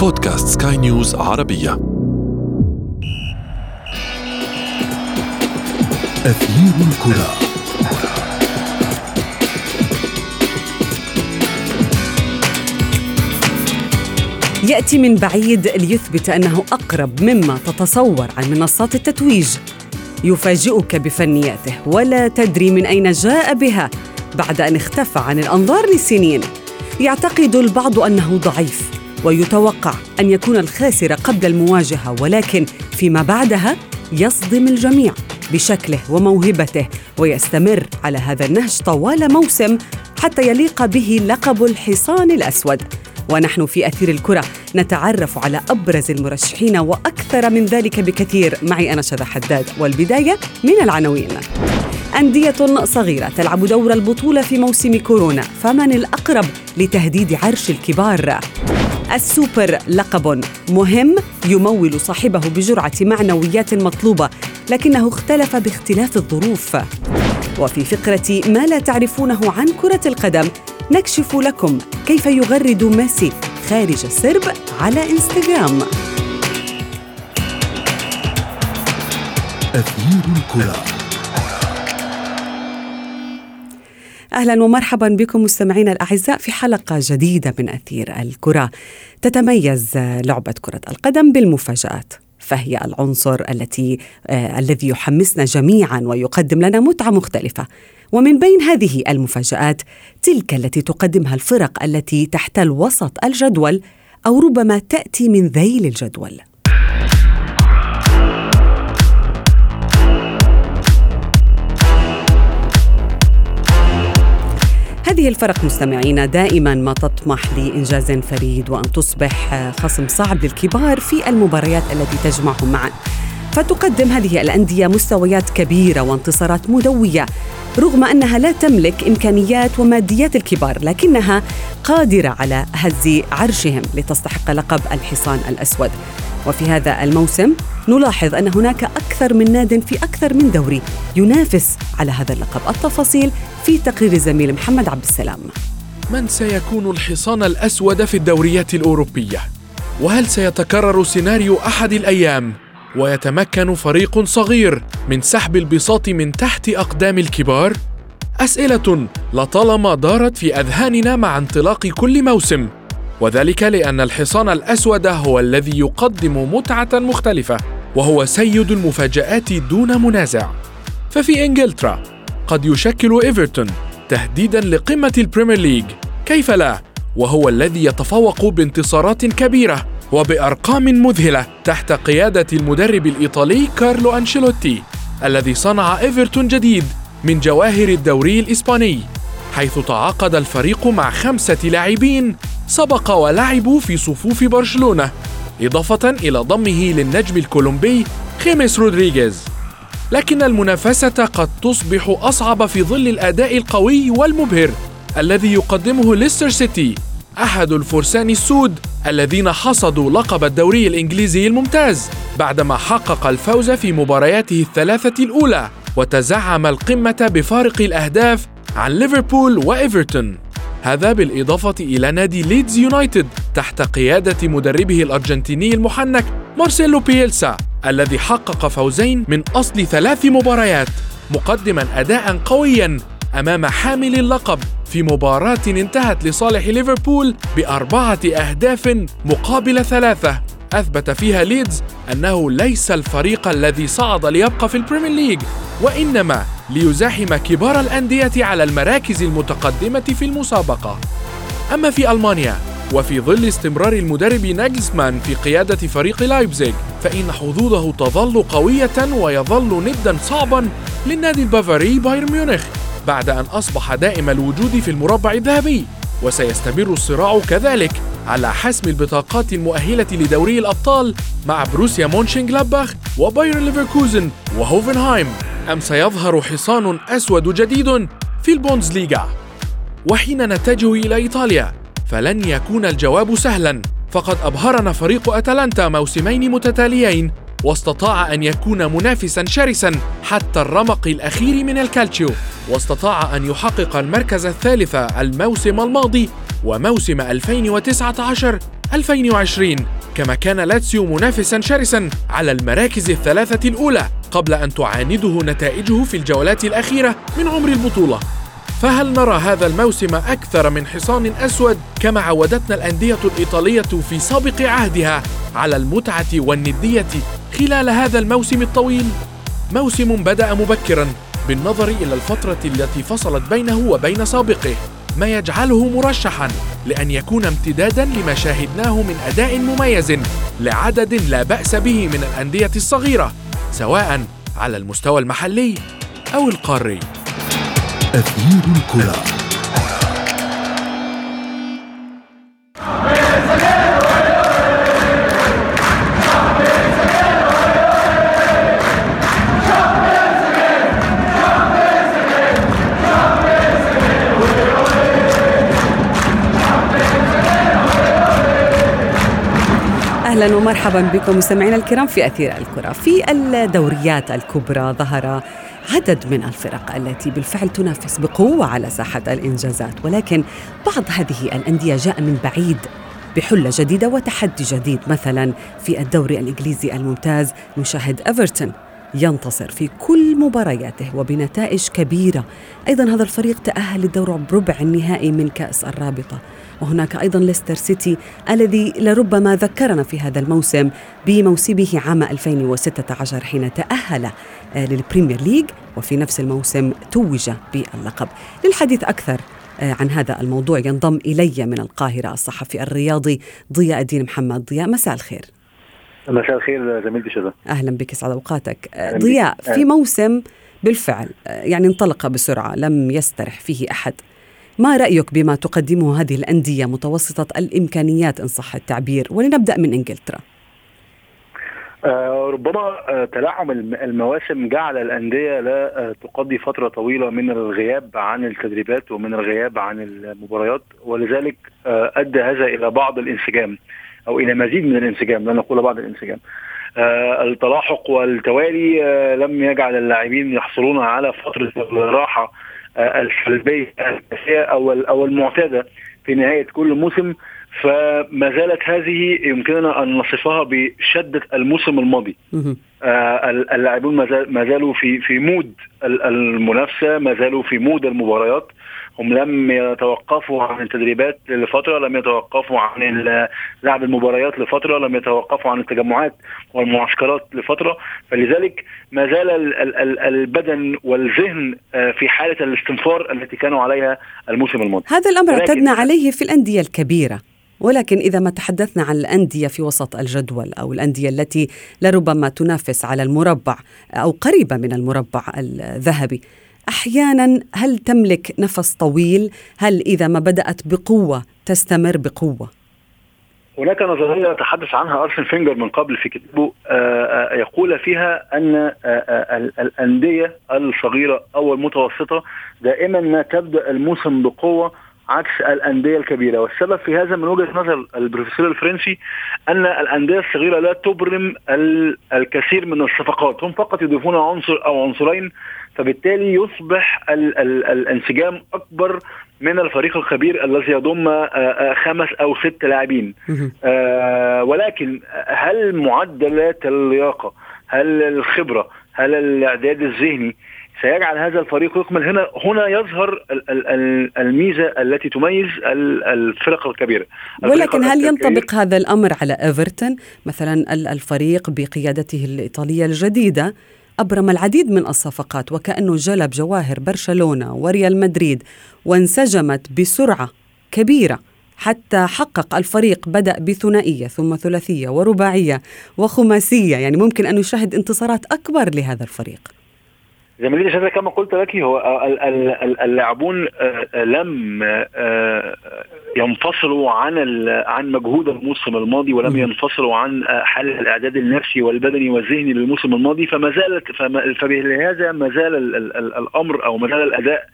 بودكاست سكاي نيوز عربية. أثير الكرة. يأتي من بعيد ليثبت أنه أقرب مما تتصور عن منصات التتويج. يفاجئك بفنياته ولا تدري من أين جاء بها. بعد أن اختفى عن الأنظار لسنين يعتقد البعض أنه ضعيف. ويتوقع أن يكون الخاسر قبل المواجهة ولكن فيما بعدها يصدم الجميع بشكله وموهبته ويستمر على هذا النهج طوال موسم حتى يليق به لقب الحصان الأسود. ونحن في أثير الكرة نتعرف على أبرز المرشحين وأكثر من ذلك بكثير. معي أنا شذى حداد والبداية من العناوين. أندية صغيرة تلعب دور البطولة في موسم كورونا فمن الأقرب لتهديد عرش الكبار؟ السوبر لقب مهم يمول صاحبه بجرعة معنويات مطلوبة لكنه اختلف باختلاف الظروف. وفي فقرة ما لا تعرفونه عن كرة القدم نكشف لكم كيف يغرد ميسي خارج السرب على إنستغرام. أثير الكرة. أهلا ومرحبا بكم مستمعينا الأعزاء في حلقة جديدة من أثير الكرة. تتميز لعبة كرة القدم بالمفاجآت. فهي العنصر التي آه الذي يحمسنا جميعا ويقدم لنا متعة مختلفة. ومن بين هذه المفاجآت تلك التي تقدمها الفرق التي تحتل وسط الجدول أو ربما تأتي من ذيل الجدول. هذه الفرق مستمعينا دائما ما تطمح لإنجاز فريد وأن تصبح خصم صعب للكبار في المباريات التي تجمعهم معا. فتقدم هذه الأندية مستويات كبيرة وانتصارات مدوية. رغم أنها لا تملك إمكانيات وماديات الكبار لكنها قادرة على هز عرشهم لتستحق لقب الحصان الأسود. وفي هذا الموسم نلاحظ أن هناك أكثر من ناد في أكثر من دوري ينافس على هذا اللقب. التفاصيل في تقرير الزميل محمد عبد السلام. من سيكون الحصان الأسود في الدوريات الأوروبية؟ وهل سيتكرر سيناريو أحد الأيام؟ ويتمكن فريق صغير من سحب البساط من تحت أقدام الكبار؟ أسئلة لطالما دارت في أذهاننا مع انطلاق كل موسم. وذلك لأن الحصان الأسود هو الذي يقدم متعة مختلفة وهو سيد المفاجآت دون منازع. ففي إنجلترا قد يشكل إيفرتون تهديدا لقمة البريمير ليج. كيف لا؟ وهو الذي يتفوق بانتصارات كبيرة. وبأرقام مذهلة تحت قيادة المدرب الإيطالي كارلو أنشيلوتي الذي صنع إيفرتون جديد من جواهر الدوري الإسباني حيث تعاقد الفريق مع خمسة لاعبين سبق ولعبوا في صفوف برشلونة إضافة إلى ضمه للنجم الكولومبي خيميس رودريغيز. لكن المنافسة قد تصبح أصعب في ظل الأداء القوي والمبهر الذي يقدمه ليستر سيتي. أحد الفرسان السود الذين حصدوا لقب الدوري الإنجليزي الممتاز بعدما حقق الفوز في مبارياته الثلاثة الأولى وتزعم القمة بفارق الأهداف عن ليفربول وإيفرتون. هذا بالإضافة إلى نادي ليدز يونايتد تحت قيادة مدربه الأرجنتيني المحنك مارسيلو بييلسا الذي حقق فوزين من أصل ثلاث مباريات مقدما أداء قويا أمام حامل اللقب في مباراة انتهت لصالح ليفربول بأربعة أهداف مقابل ثلاثة. أثبت فيها ليدز أنه ليس الفريق الذي صعد ليبقى في البريمير ليج وإنما ليزاحم كبار الأندية على المراكز المتقدمة في المسابقة. أما في ألمانيا وفي ظل استمرار المدرب ناجلسمان في قيادة فريق لايبزيغ فإن حظوظه تظل قوية ويظل ندا صعبا للنادي البافاري بايرن ميونخ. بعد أن أصبح دائم الوجود في المربع الذهبي وسيستمر الصراع كذلك على حسم البطاقات المؤهلة لدوري الأبطال مع بوروسيا مونشنغلادباخ وبايرن ليفركوزن وهوفنهايم. أم سيظهر حصان أسود جديد في البوندسليغا. وحين نتجه إلى إيطاليا فلن يكون الجواب سهلا. فقد أبهرنا فريق أتلانتا موسمين متتاليين واستطاع أن يكون منافسا شرسا حتى الرمق الأخير من الكالتشيو. واستطاع أن يحقق المركز الثالث الموسم الماضي وموسم 2019 2020 كما كان لاتسيو منافسا شرسا على المراكز الثلاثة الأولى قبل أن تعانده نتائجه في الجولات الأخيرة من عمر البطولة. فهل نرى هذا الموسم أكثر من حصان أسود كما عودتنا الأندية الإيطالية في سابق عهدها على المتعة والندية خلال هذا الموسم الطويل؟ موسم بدأ مبكرا بالنظر إلى الفترة التي فصلت بينه وبين سابقه ما يجعله مرشحا لأن يكون امتدادا لما شاهدناه من أداء مميز لعدد لا بأس به من الأندية الصغيرة سواء على المستوى المحلي أو القاري أثير الكرة. ومرحبا بكم مستمعينا الكرام في أثير الكرة. في الدوريات الكبرى ظهر عدد من الفرق التي بالفعل تنافس بقوة على ساحة الإنجازات ولكن بعض هذه الأندية جاء من بعيد بحلة جديدة وتحدي جديد. مثلا في الدوري الإنجليزي الممتاز نشاهد إيفرتون. ينتصر في كل مبارياته وبنتائج كبيرة. أيضا هذا الفريق تأهل للدور بربع النهائي من كأس الرابطة. وهناك أيضا ليستر سيتي الذي لربما ذكرنا في هذا الموسم بموسمه عام 2016 حين تأهل آه، للبريمير ليج وفي نفس الموسم توج باللقب. للحديث أكثر آه، عن هذا الموضوع ينضم إلي من القاهرة الصحفي الرياضي ضياء الدين محمد. ضياء مساء الخير. مساء الخير زميلتي شذا. أهلا بك سعد أوقاتك. ضياء في موسم بالفعل يعني انطلق بسرعة لم يسترح فيه أحد. ما رأيك بما تقدمه هذه الأندية متوسطة الإمكانيات إن صح التعبير؟ ولنبدأ من إنجلترا. آه ربما آه تلاعب المواسم جعل الأندية لا آه تقضي فترة طويلة من الغياب عن التدريبات ومن الغياب عن المباريات ولذلك أدى هذا إلى بعض الانسجام. أو إلى مزيد من الانسجام لا نقول بعض الانسجام. آه التلاحق والتوالي آه لم يجعل اللاعبين يحصلون على فترة الراحة آه السلبيه أو أو المعتادة في نهاية كل موسم. فما زالت هذه يمكننا أن نصفها بشدة الموسم الماضي. آه اللاعبون ما زالوا في في مود المنافسة ما زالوا في مود المباريات. هم لم يتوقفوا عن التدريبات لفترة لم يتوقفوا عن لعب المباريات لفترة لم يتوقفوا عن التجمعات والمعسكرات لفترة. فلذلك ما زال البدن والذهن آه، في حالة الاستنفار التي كانوا عليها الموسم الماضي. هذا الأمر اعتدنا عليه في الأندية الكبيرة. ولكن إذا ما تحدثنا عن الأندية في وسط الجدول أو الأندية التي لربما تنافس على المربع أو قريبة من المربع الذهبي أحيانا هل تملك نفس طويل؟ هل إذا ما بدأت بقوة تستمر بقوة؟ هناك نظرية تحدث عنها ارسن فينجر من قبل في كتابه آه، آه، يقول فيها أن آه، الأندية الصغيرة أو المتوسطة دائما ما تبدأ الموسم بقوة عكس الأندية الكبيرة. والسبب في هذا من وجهة نظر البروفيسور الفرنسي أن الأندية الصغيرة لا تبرم الكثير من الصفقات. هم فقط يضيفون عنصر أو عنصرين فبالتالي يصبح ال ال الانسجام أكبر من الفريق الكبير الذي يضم آه، آه، خمس أو ست لاعبين. آه ولكن هل معدلات اللياقة هل الخبرة هل الإعداد الذهني سيجعل هذا الفريق يكمل؟ هنا هنا يظهر الميزة التي تميز الفرق الكبيرة. ولكن هل ينطبق هذا الأمر على إيفرتون مثلا الفريق بقيادته الإيطالية الجديدة أبرم العديد من الصفقات وكأنه جلب جواهر برشلونة وريال مدريد وانسجمت بسرعة كبيرة حتى حقق الفريق بدأ بثنائية ثم ثلاثية ورباعية وخماسية. يعني ممكن أن يشاهد انتصارات أكبر لهذا الفريق. زميلي شاذة كما قلت لك هو اللاعبون آه، لم آه، ينفصلوا عن عن مجهود الموسم الماضي ولم ينفصلوا عن آه، حال الإعداد النفسي والبدني والذهني للموسم الماضي. فما زالت فبهذا ما زال الأمر أو ما زال الأداء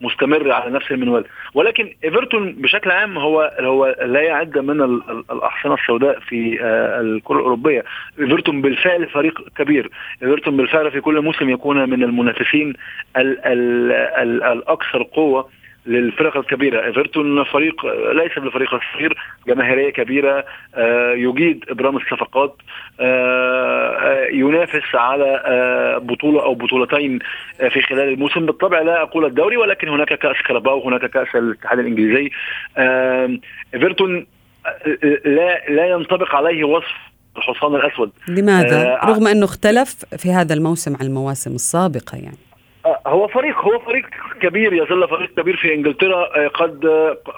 مستمر على نفس المنوال. ولكن إيفرتون بشكل عام هو هو لا يعد من الأحصنة السوداء في آه، الكرة الأوروبية. إيفرتون بالفعل فريق كبير. إيفرتون بالفعل في كل موسم يكون من المنافسين ال ال ال الأكثر قوة. للفرق الكبيرة. إيفرتون فريق ليس بالفريق الصغير جماهيرية كبيرة يجيد إبرام الصفقات ينافس على بطولة أو بطولتين في خلال الموسم. بالطبع لا أقول الدوري ولكن هناك كأس كاراباو هناك كأس الاتحاد الإنجليزي. إيفرتون لا لا ينطبق عليه وصف الحصان الأسود. لماذا؟ آه رغم أنه اختلف في هذا الموسم عن المواسم السابقة يعني. آه هو فريق هو فريق كبير يظل فريق كبير في إنجلترا آه قد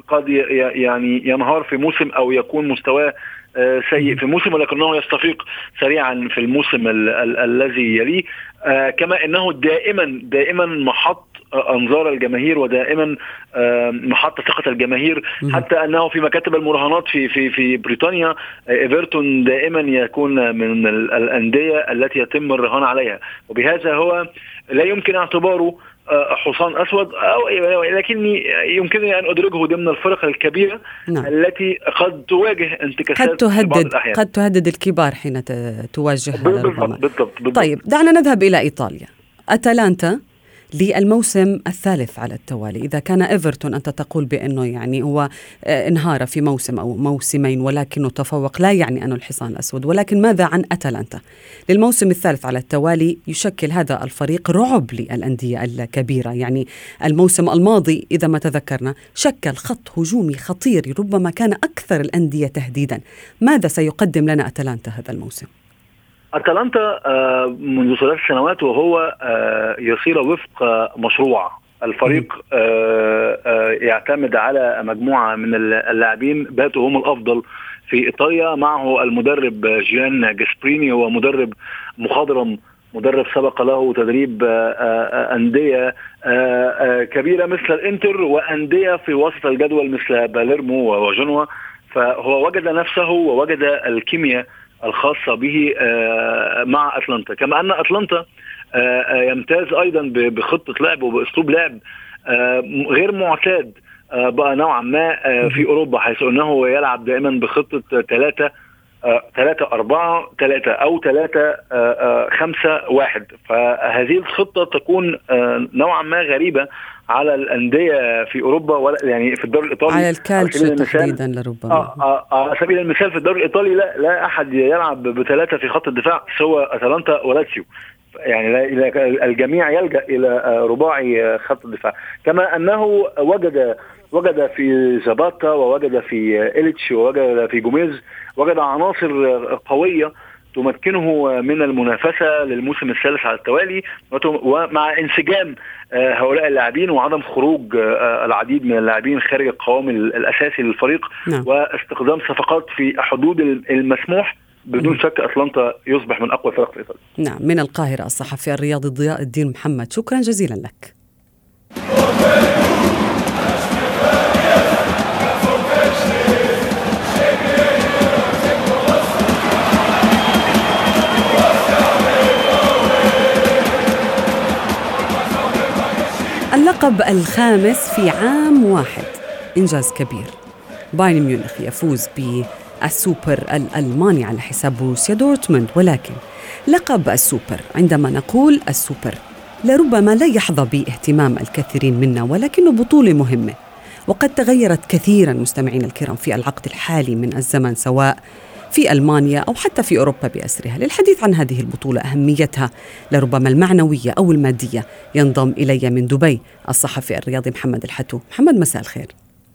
قد يعني ينهار في موسم أو يكون مستواه آه، سيء في موسم ولكنه يستفيق سريعا في الموسم ال ال الذي يليه. آه، كما إنه دائما دائما محط أنظار الجماهير ودائما محط ثقة الجماهير. حتى أنه في مكاتب المراهنات في في في بريطانيا آه، إيفرتون دائما يكون من الأندية التي يتم الرهان عليها. وبهذا هو لا يمكن اعتباره آه، حصان أسود أو لكني يمكنني أن ادرجه ضمن الفرق الكبيرة نعم. التي قد تواجه انتكاسات قد تهدد قد تهدد الكبار حين تواجهها بالضبط, بالضبط, بالضبط. طيب دعنا نذهب إلى إيطاليا. أتلانتا للموسم الثالث على التوالي. إذا كان إيفرتون أنت تقول بأنه يعني هو آه، انهار في موسم أو موسمين ولكنه تفوق. لا يعني أنه الحصان الأسود ولكن ماذا عن أتلانتا للموسم الثالث على التوالي يشكل هذا الفريق رعب للأندية الكبيرة. يعني الموسم الماضي إذا ما تذكرنا شكل خط هجومي خطير ربما كان أكثر الأندية تهديدا. ماذا سيقدم لنا أتلانتا هذا الموسم؟ أتلانتا آه، منذ ثلاث سنوات وهو آه، يسير وفق مشروع. الفريق آه، يعتمد على مجموعة من اللاعبين باتوا هم الأفضل في إيطاليا. معه المدرب جيان جاسبريني هو مدرب مخضرم مدرب سبق له تدريب أندية كبيرة مثل الإنتر وأندية في وسط الجدول مثل باليرمو وجنوة فهو وجد نفسه ووجد الكيمياء الخاصة به آه، مع أتلانتا. كما أن أتلانتا آه، آه، يمتاز أيضا بخطة لعب وبأسلوب لعب غير معتاد بقى نوعا ما في أوروبا حيث أنه يلعب دائما بخطة ثلاثة ثلاثة أربعة ثلاثة أو ثلاثة خمسة واحد. فهذه الخطة تكون نوعا ما غريبة على الأندية في أوروبا ولا يعني في الدوري الإيطالي. على الكالتشو تحديدا لربما. آه, آه, آه على سبيل المثال في الدوري الإيطالي لا لا أحد يلعب بثلاثة في خط الدفاع سوى أتلانتا ولاتسيو يعني الجميع يلجأ إلى رباعي خط الدفاع. كما أنه وجد وجد في زاباتا ووجد في إليتش ووجد في جوميز وجد عناصر قوية تمكنه من المنافسة للموسم الثالث على التوالي ومع انسجام آه، هؤلاء اللاعبين وعدم خروج آه، العديد من اللاعبين خارج القوام الأساسي للفريق نعم. واستخدام صفقات في حدود المسموح بدون شك أتلانتا يصبح من أقوى فرق في إيطاليا. نعم من القاهرة الصحفي الرياضي ضياء الدين محمد شكرا جزيلا لك. اللقب الخامس في عام واحد. إنجاز كبير. بايرن ميونخ يفوز بالسوبر الألماني على حساب بروسيا دورتموند. ولكن لقب السوبر عندما نقول السوبر لربما لا يحظى باهتمام الكثيرين منا ولكنه بطولة مهمة وقد تغيرت كثيرا مستمعين الكرام في العقد الحالي من الزمن سواء في ألمانيا أو حتى في أوروبا بأسرها، للحديث عن هذه البطولة أهميتها. لربما المعنوية أو المادية ينضم إلي من دبي الصحفي الرياضي محمد الحتو، محمد مساء الخير.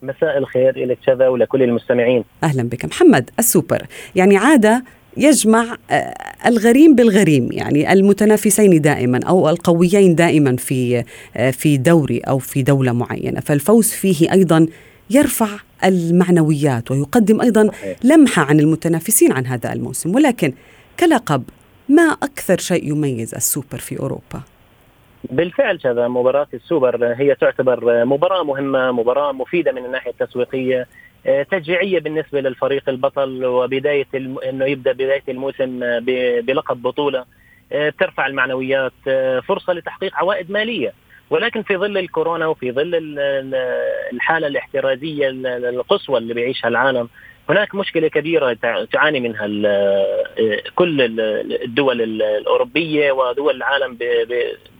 مساء الخير لك شذا ولكل المستمعين. أهلا بك. محمد السوبر، يعني عادة يجمع آه، الغريم بالغريم. يعني المتنافسين دائما أو القويين دائما في آه، في دوري أو في دولة معينة. فالفوز فيه أيضا يرفع المعنويات ويقدم أيضا لمحة عن المتنافسين عن هذا الموسم. ولكن كلقب ما أكثر شيء يميز السوبر في أوروبا؟ بالفعل هذا مباراة السوبر هي تعتبر مباراة مهمة مباراة مفيدة من الناحية التسويقية تشجيعية بالنسبة للفريق البطل وبداية الم... إنه يبدأ بداية الموسم بلقب بطولة آه، ترفع المعنويات فرصة لتحقيق عوائد مالية. ولكن في ظل الكورونا وفي ظل الحالة الاحترازية القصوى اللي بيعيشها العالم هناك مشكلة كبيرة تعاني منها كل الدول الأوروبية ودول العالم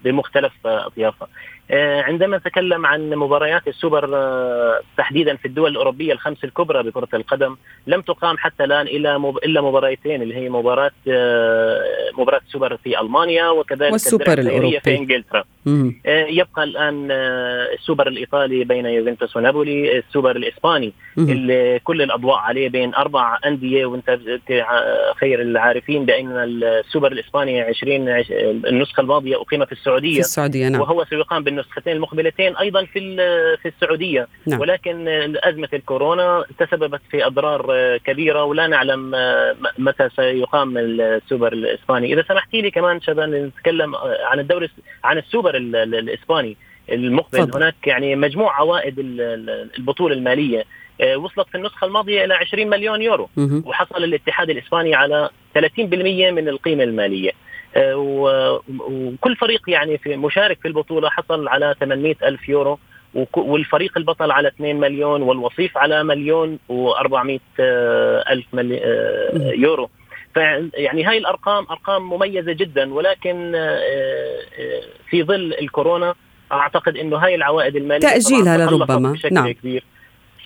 بمختلف أطيافها. عندما نتكلم عن مباريات السوبر آه، تحديدا في الدول الأوروبية الخمس الكبرى بكرة القدم لم تقام حتى الآن إلا إلا مباراتين اللي هي مباراة آه، مباراة السوبر في ألمانيا وكذلك والسوبر الاوروبي في إنجلترا. يبقى الآن السوبر الإيطالي بين يوفنتوس ونابولي السوبر الإسباني اللي كل الأضواء عليه بين أربع أندية وأنت خير العارفين بأن السوبر الإسباني 20 النسخة الماضية اقيم في السعودية. في السعودية نعم. وهو سيقام النسختين المقبلتين أيضا في في السعودية نعم. ولكن أزمة الكورونا تسببت في أضرار كبيرة ولا نعلم متى سيقام السوبر الإسباني إذا سمحتي لي كمان شباب نتكلم عن الدوري عن السوبر الإسباني المقبل فضل. هناك يعني مجموع عوائد البطولة المالية آه، وصلت في النسخة الماضية إلى 20 مليون يورو مه. وحصل الاتحاد الإسباني على 30% من القيمة المالية آه، وكل فريق يعني في مشارك في البطولة حصل على 800 ألف يورو والفريق البطل على 2 مليون والوصيف على مليون و400 آه، الف آه، يورو. فيعني هاي الأرقام أرقام مميزة جدا ولكن في ظل الكورونا أعتقد إنه هاي العوائد المالية تأجيلها لربما. نعم. كبير.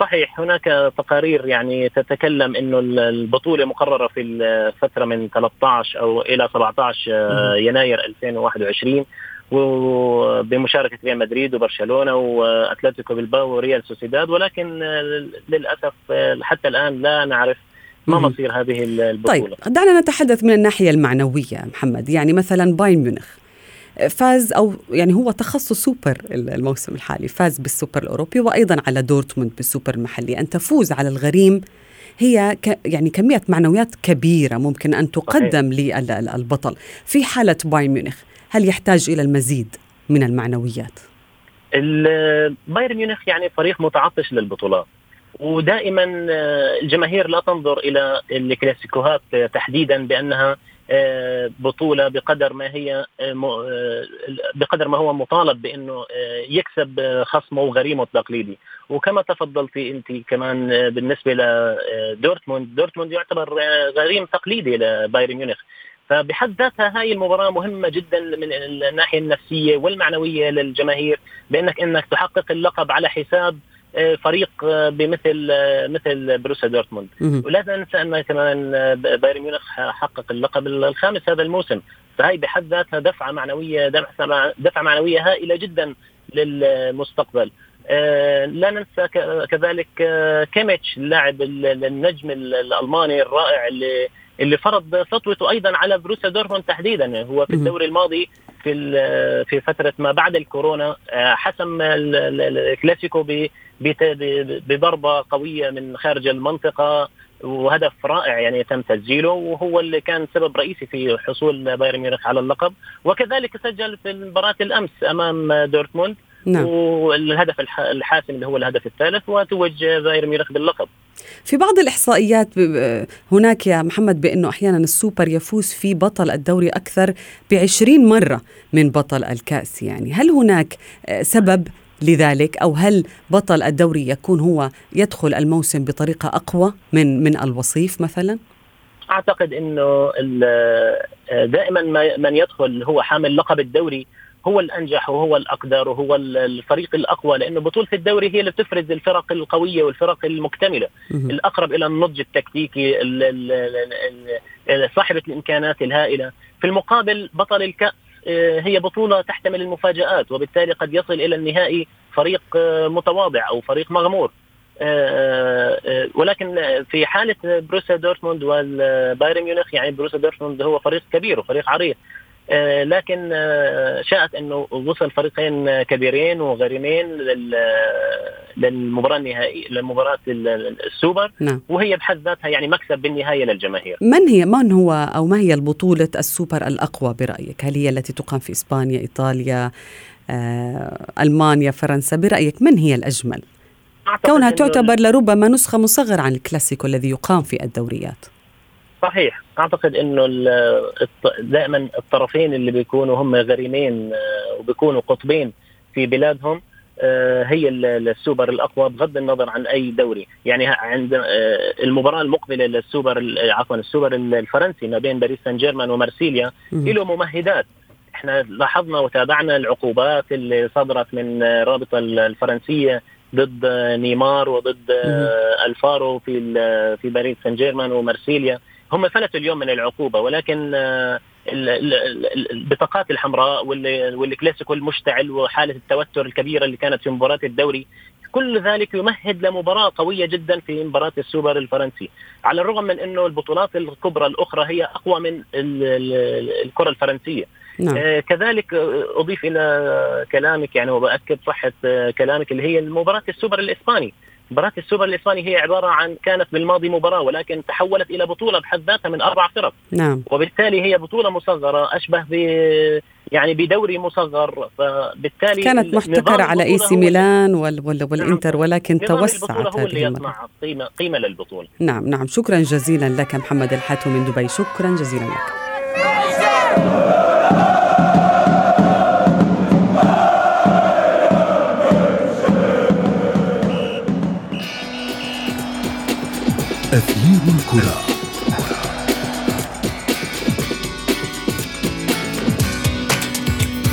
صحيح هناك تقارير يعني تتكلم إنه البطولة مقررة في الفترة من 13 أو إلى 17 يناير 2021 وبمشاركه ريال مدريد وبرشلونة وأتلتيكو بالباو وريال سوسيداد ولكن للأسف حتى الآن لا نعرف ما مصير هذه البطولة. طيب دعنا نتحدث من الناحية المعنوية محمد. يعني مثلا بايرن ميونخ فاز أو يعني هو تخصص سوبر الموسم الحالي فاز بالسوبر الأوروبي وأيضا على دورتموند بالسوبر المحلي. أن تفوز على الغريم هي ك يعني كمية معنويات كبيرة ممكن أن تقدم للبطل في حالة بايرن ميونخ هل يحتاج إلى المزيد من المعنويات؟ بايرن ميونخ يعني فريق متعطش للبطولات ودائما الجماهير لا تنظر إلى الكلاسيكوهات تحديدا بأنها آه، بطولة بقدر ما هي آه، آه، بقدر ما هو مطالب بأنه يكسب خصمه وغريمه التقليدي وكما تفضلتي أنت كمان بالنسبة لدورتموند دورتموند. يعتبر غريم تقليدي لبايرن ميونخ. فبحد ذاتها هاي المباراة مهمة جدا من الناحية النفسية والمعنوية للجماهير بأنك إنك تحقق اللقب على حساب آه، فريق آه، بمثل آه، مثل بروسيا دورتموند. ولا ننسى أن كمان بايرن ميونخ حقق اللقب الخامس هذا الموسم. فهي بحد ذاتها دفعة معنوية دفعة معنوية هائلة جدا للمستقبل. لا ننسى كذلك كيميتش اللاعب النجم الألماني الرائع اللي اللي فرض سطوته أيضا على بروسيا دورتموند تحديدا. هو في الدوري الماضي في في فترة ما بعد الكورونا حسم الكلاسيكو بضربة قوية من خارج المنطقة وهدف رائع يعني تم تسجيله وهو اللي كان سبب رئيسي في حصول بايرن ميونخ على اللقب. وكذلك سجل في مباراه الأمس أمام دورتموند نعم. والهدف الحاسم اللي هو الهدف الثالث وتوج بايرن ميونخ باللقب. في بعض الإحصائيات هناك يا محمد بأنه أحيانا السوبر يفوز في بطل الدوري أكثر بعشرين مرة من بطل الكأس يعني هل هناك سبب لذلك أو هل بطل الدوري يكون هو يدخل الموسم بطريقة أقوى من من الوصيف مثلا؟ أعتقد إنه دائما من يدخل هو حامل لقب الدوري هو الأنجح وهو الأقدر وهو الفريق الأقوى لأنه بطولة الدوري هي اللي بتفرز الفرق القوية والفرق المكتملة. الأقرب إلى النضج التكتيكي صاحبة الإمكانات الهائلة. في المقابل بطل الكأس آه، هي بطولة تحتمل المفاجآت وبالتالي قد يصل إلى النهائي فريق آه، متواضع أو فريق مغمور. آه، ولكن في حالة بروسيا دورتموند والبايرن ميونخ يعني بروسيا دورتموند هو فريق كبير وفريق عريق لكن شاءت إنه وصل فريقين كبيرين وغريمين للمباراة النهائيه لمباراة السوبر نعم. وهي بحد ذاتها يعني مكسب بالنهاية للجماهير. من هي من هو أو ما هي البطولة السوبر الأقوى برأيك؟ هل هي التي تقام في إسبانيا، إيطاليا، آه، ألمانيا، فرنسا؟ برأيك من هي الأجمل؟ كونها تعتبر لربما نسخة مصغرة عن الكلاسيكو الذي يقام في الدوريات. صحيح. أعتقد إنه دائما الطرفين اللي بيكونوا هم غريمين آه، وبيكونوا قطبين في بلادهم آه، هي السوبر الأقوى بغض النظر عن أي دوري. يعني عند آه، المباراة المقبلة للسوبر عفوا السوبر الفرنسي ما بين باريس سان جيرمان ومارسيليا له ممهدات. إحنا لاحظنا وتابعنا العقوبات اللي صدرت من الرابطه الفرنسية ضد نيمار وضد ألفارو في في باريس سان جيرمان ومارسيليا. هم فلتوا اليوم من العقوبة ولكن البطاقات الحمراء والكلاسيكو المشتعل وحالة التوتر الكبيرة اللي كانت في مباراة الدوري كل ذلك يمهد لمباراة قوية جدا في مباراة السوبر الفرنسي. على الرغم من أنه البطولات الكبرى الأخرى هي أقوى من الكرة الفرنسية. نعم. آه كذلك أضيف إلى كلامك يعني وبأكد صحة آه كلامك اللي هي مباراة السوبر الإسباني. مباراة السوبر الإسباني هي عبارة عن كانت بالماضي مباراة ولكن تحولت إلى بطولة بحد ذاتها من أربع فرق. نعم. وبالتالي هي بطولة مصغرة أشبه ب يعني بدوري مصغر. فبالتالي كانت محتكرة على AC ميلان وال وال والإنتر ولكن توسعت هذه اللي يصنع قيمة قيمة للبطولة. نعم نعم. شكرا جزيلا لك محمد الحاتو من دبي. شكرا جزيلا لك. الكرة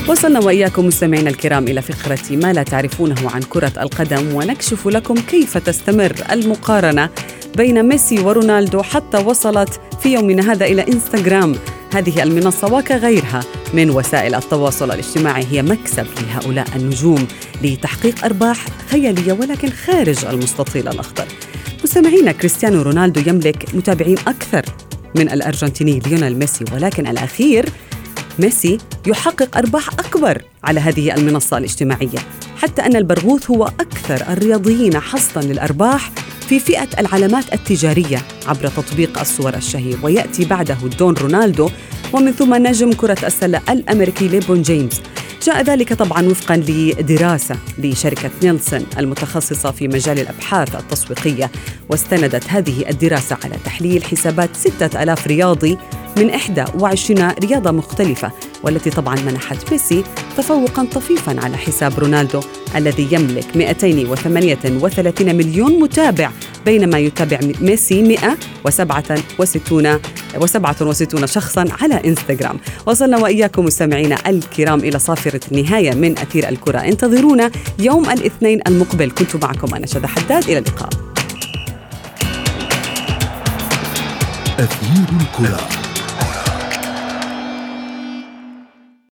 وصلنا وإياكم مستمعينا الكرام إلى فقرة ما لا تعرفونه عن كرة القدم ونكشف لكم كيف تستمر المقارنة بين ميسي ورونالدو حتى وصلت في يومنا هذا إلى إنستغرام. هذه المنصة وكغيرها من وسائل التواصل الاجتماعي هي مكسب لهؤلاء النجوم لتحقيق أرباح خيالية ولكن خارج المستطيل الأخضر. مستمعينا كريستيانو رونالدو يملك متابعين أكثر من الأرجنتيني ليونيل ميسي ولكن الأخير ميسي يحقق أرباح أكبر على هذه المنصة الاجتماعية حتى أن البرغوث هو أكثر الرياضيين حصدا للأرباح في فئة العلامات التجارية عبر تطبيق الصور الشهير. ويأتي بعده دون رونالدو ومن ثم نجم كرة السلة الأمريكي ليبرون جيمس. جاء ذلك طبعا وفقا لدراسة لشركة نيلسون المتخصصة في مجال الأبحاث التسويقية واستندت هذه الدراسة على تحليل حسابات 6000 رياضي من 21 رياضة مختلفة والتي طبعا منحت ميسي تفوقا طفيفا على حساب رونالدو. الذي يملك 238 مليون متابع بينما يتابع ميسي 167 و67 شخصا على إنستغرام. وصلنا وإياكم مستمعينا الكرام إلى صافرة النهاية من أثير الكرة. انتظرونا يوم الاثنين المقبل. كنت معكم أنا شذى حداد. إلى اللقاء. أثير الكرة.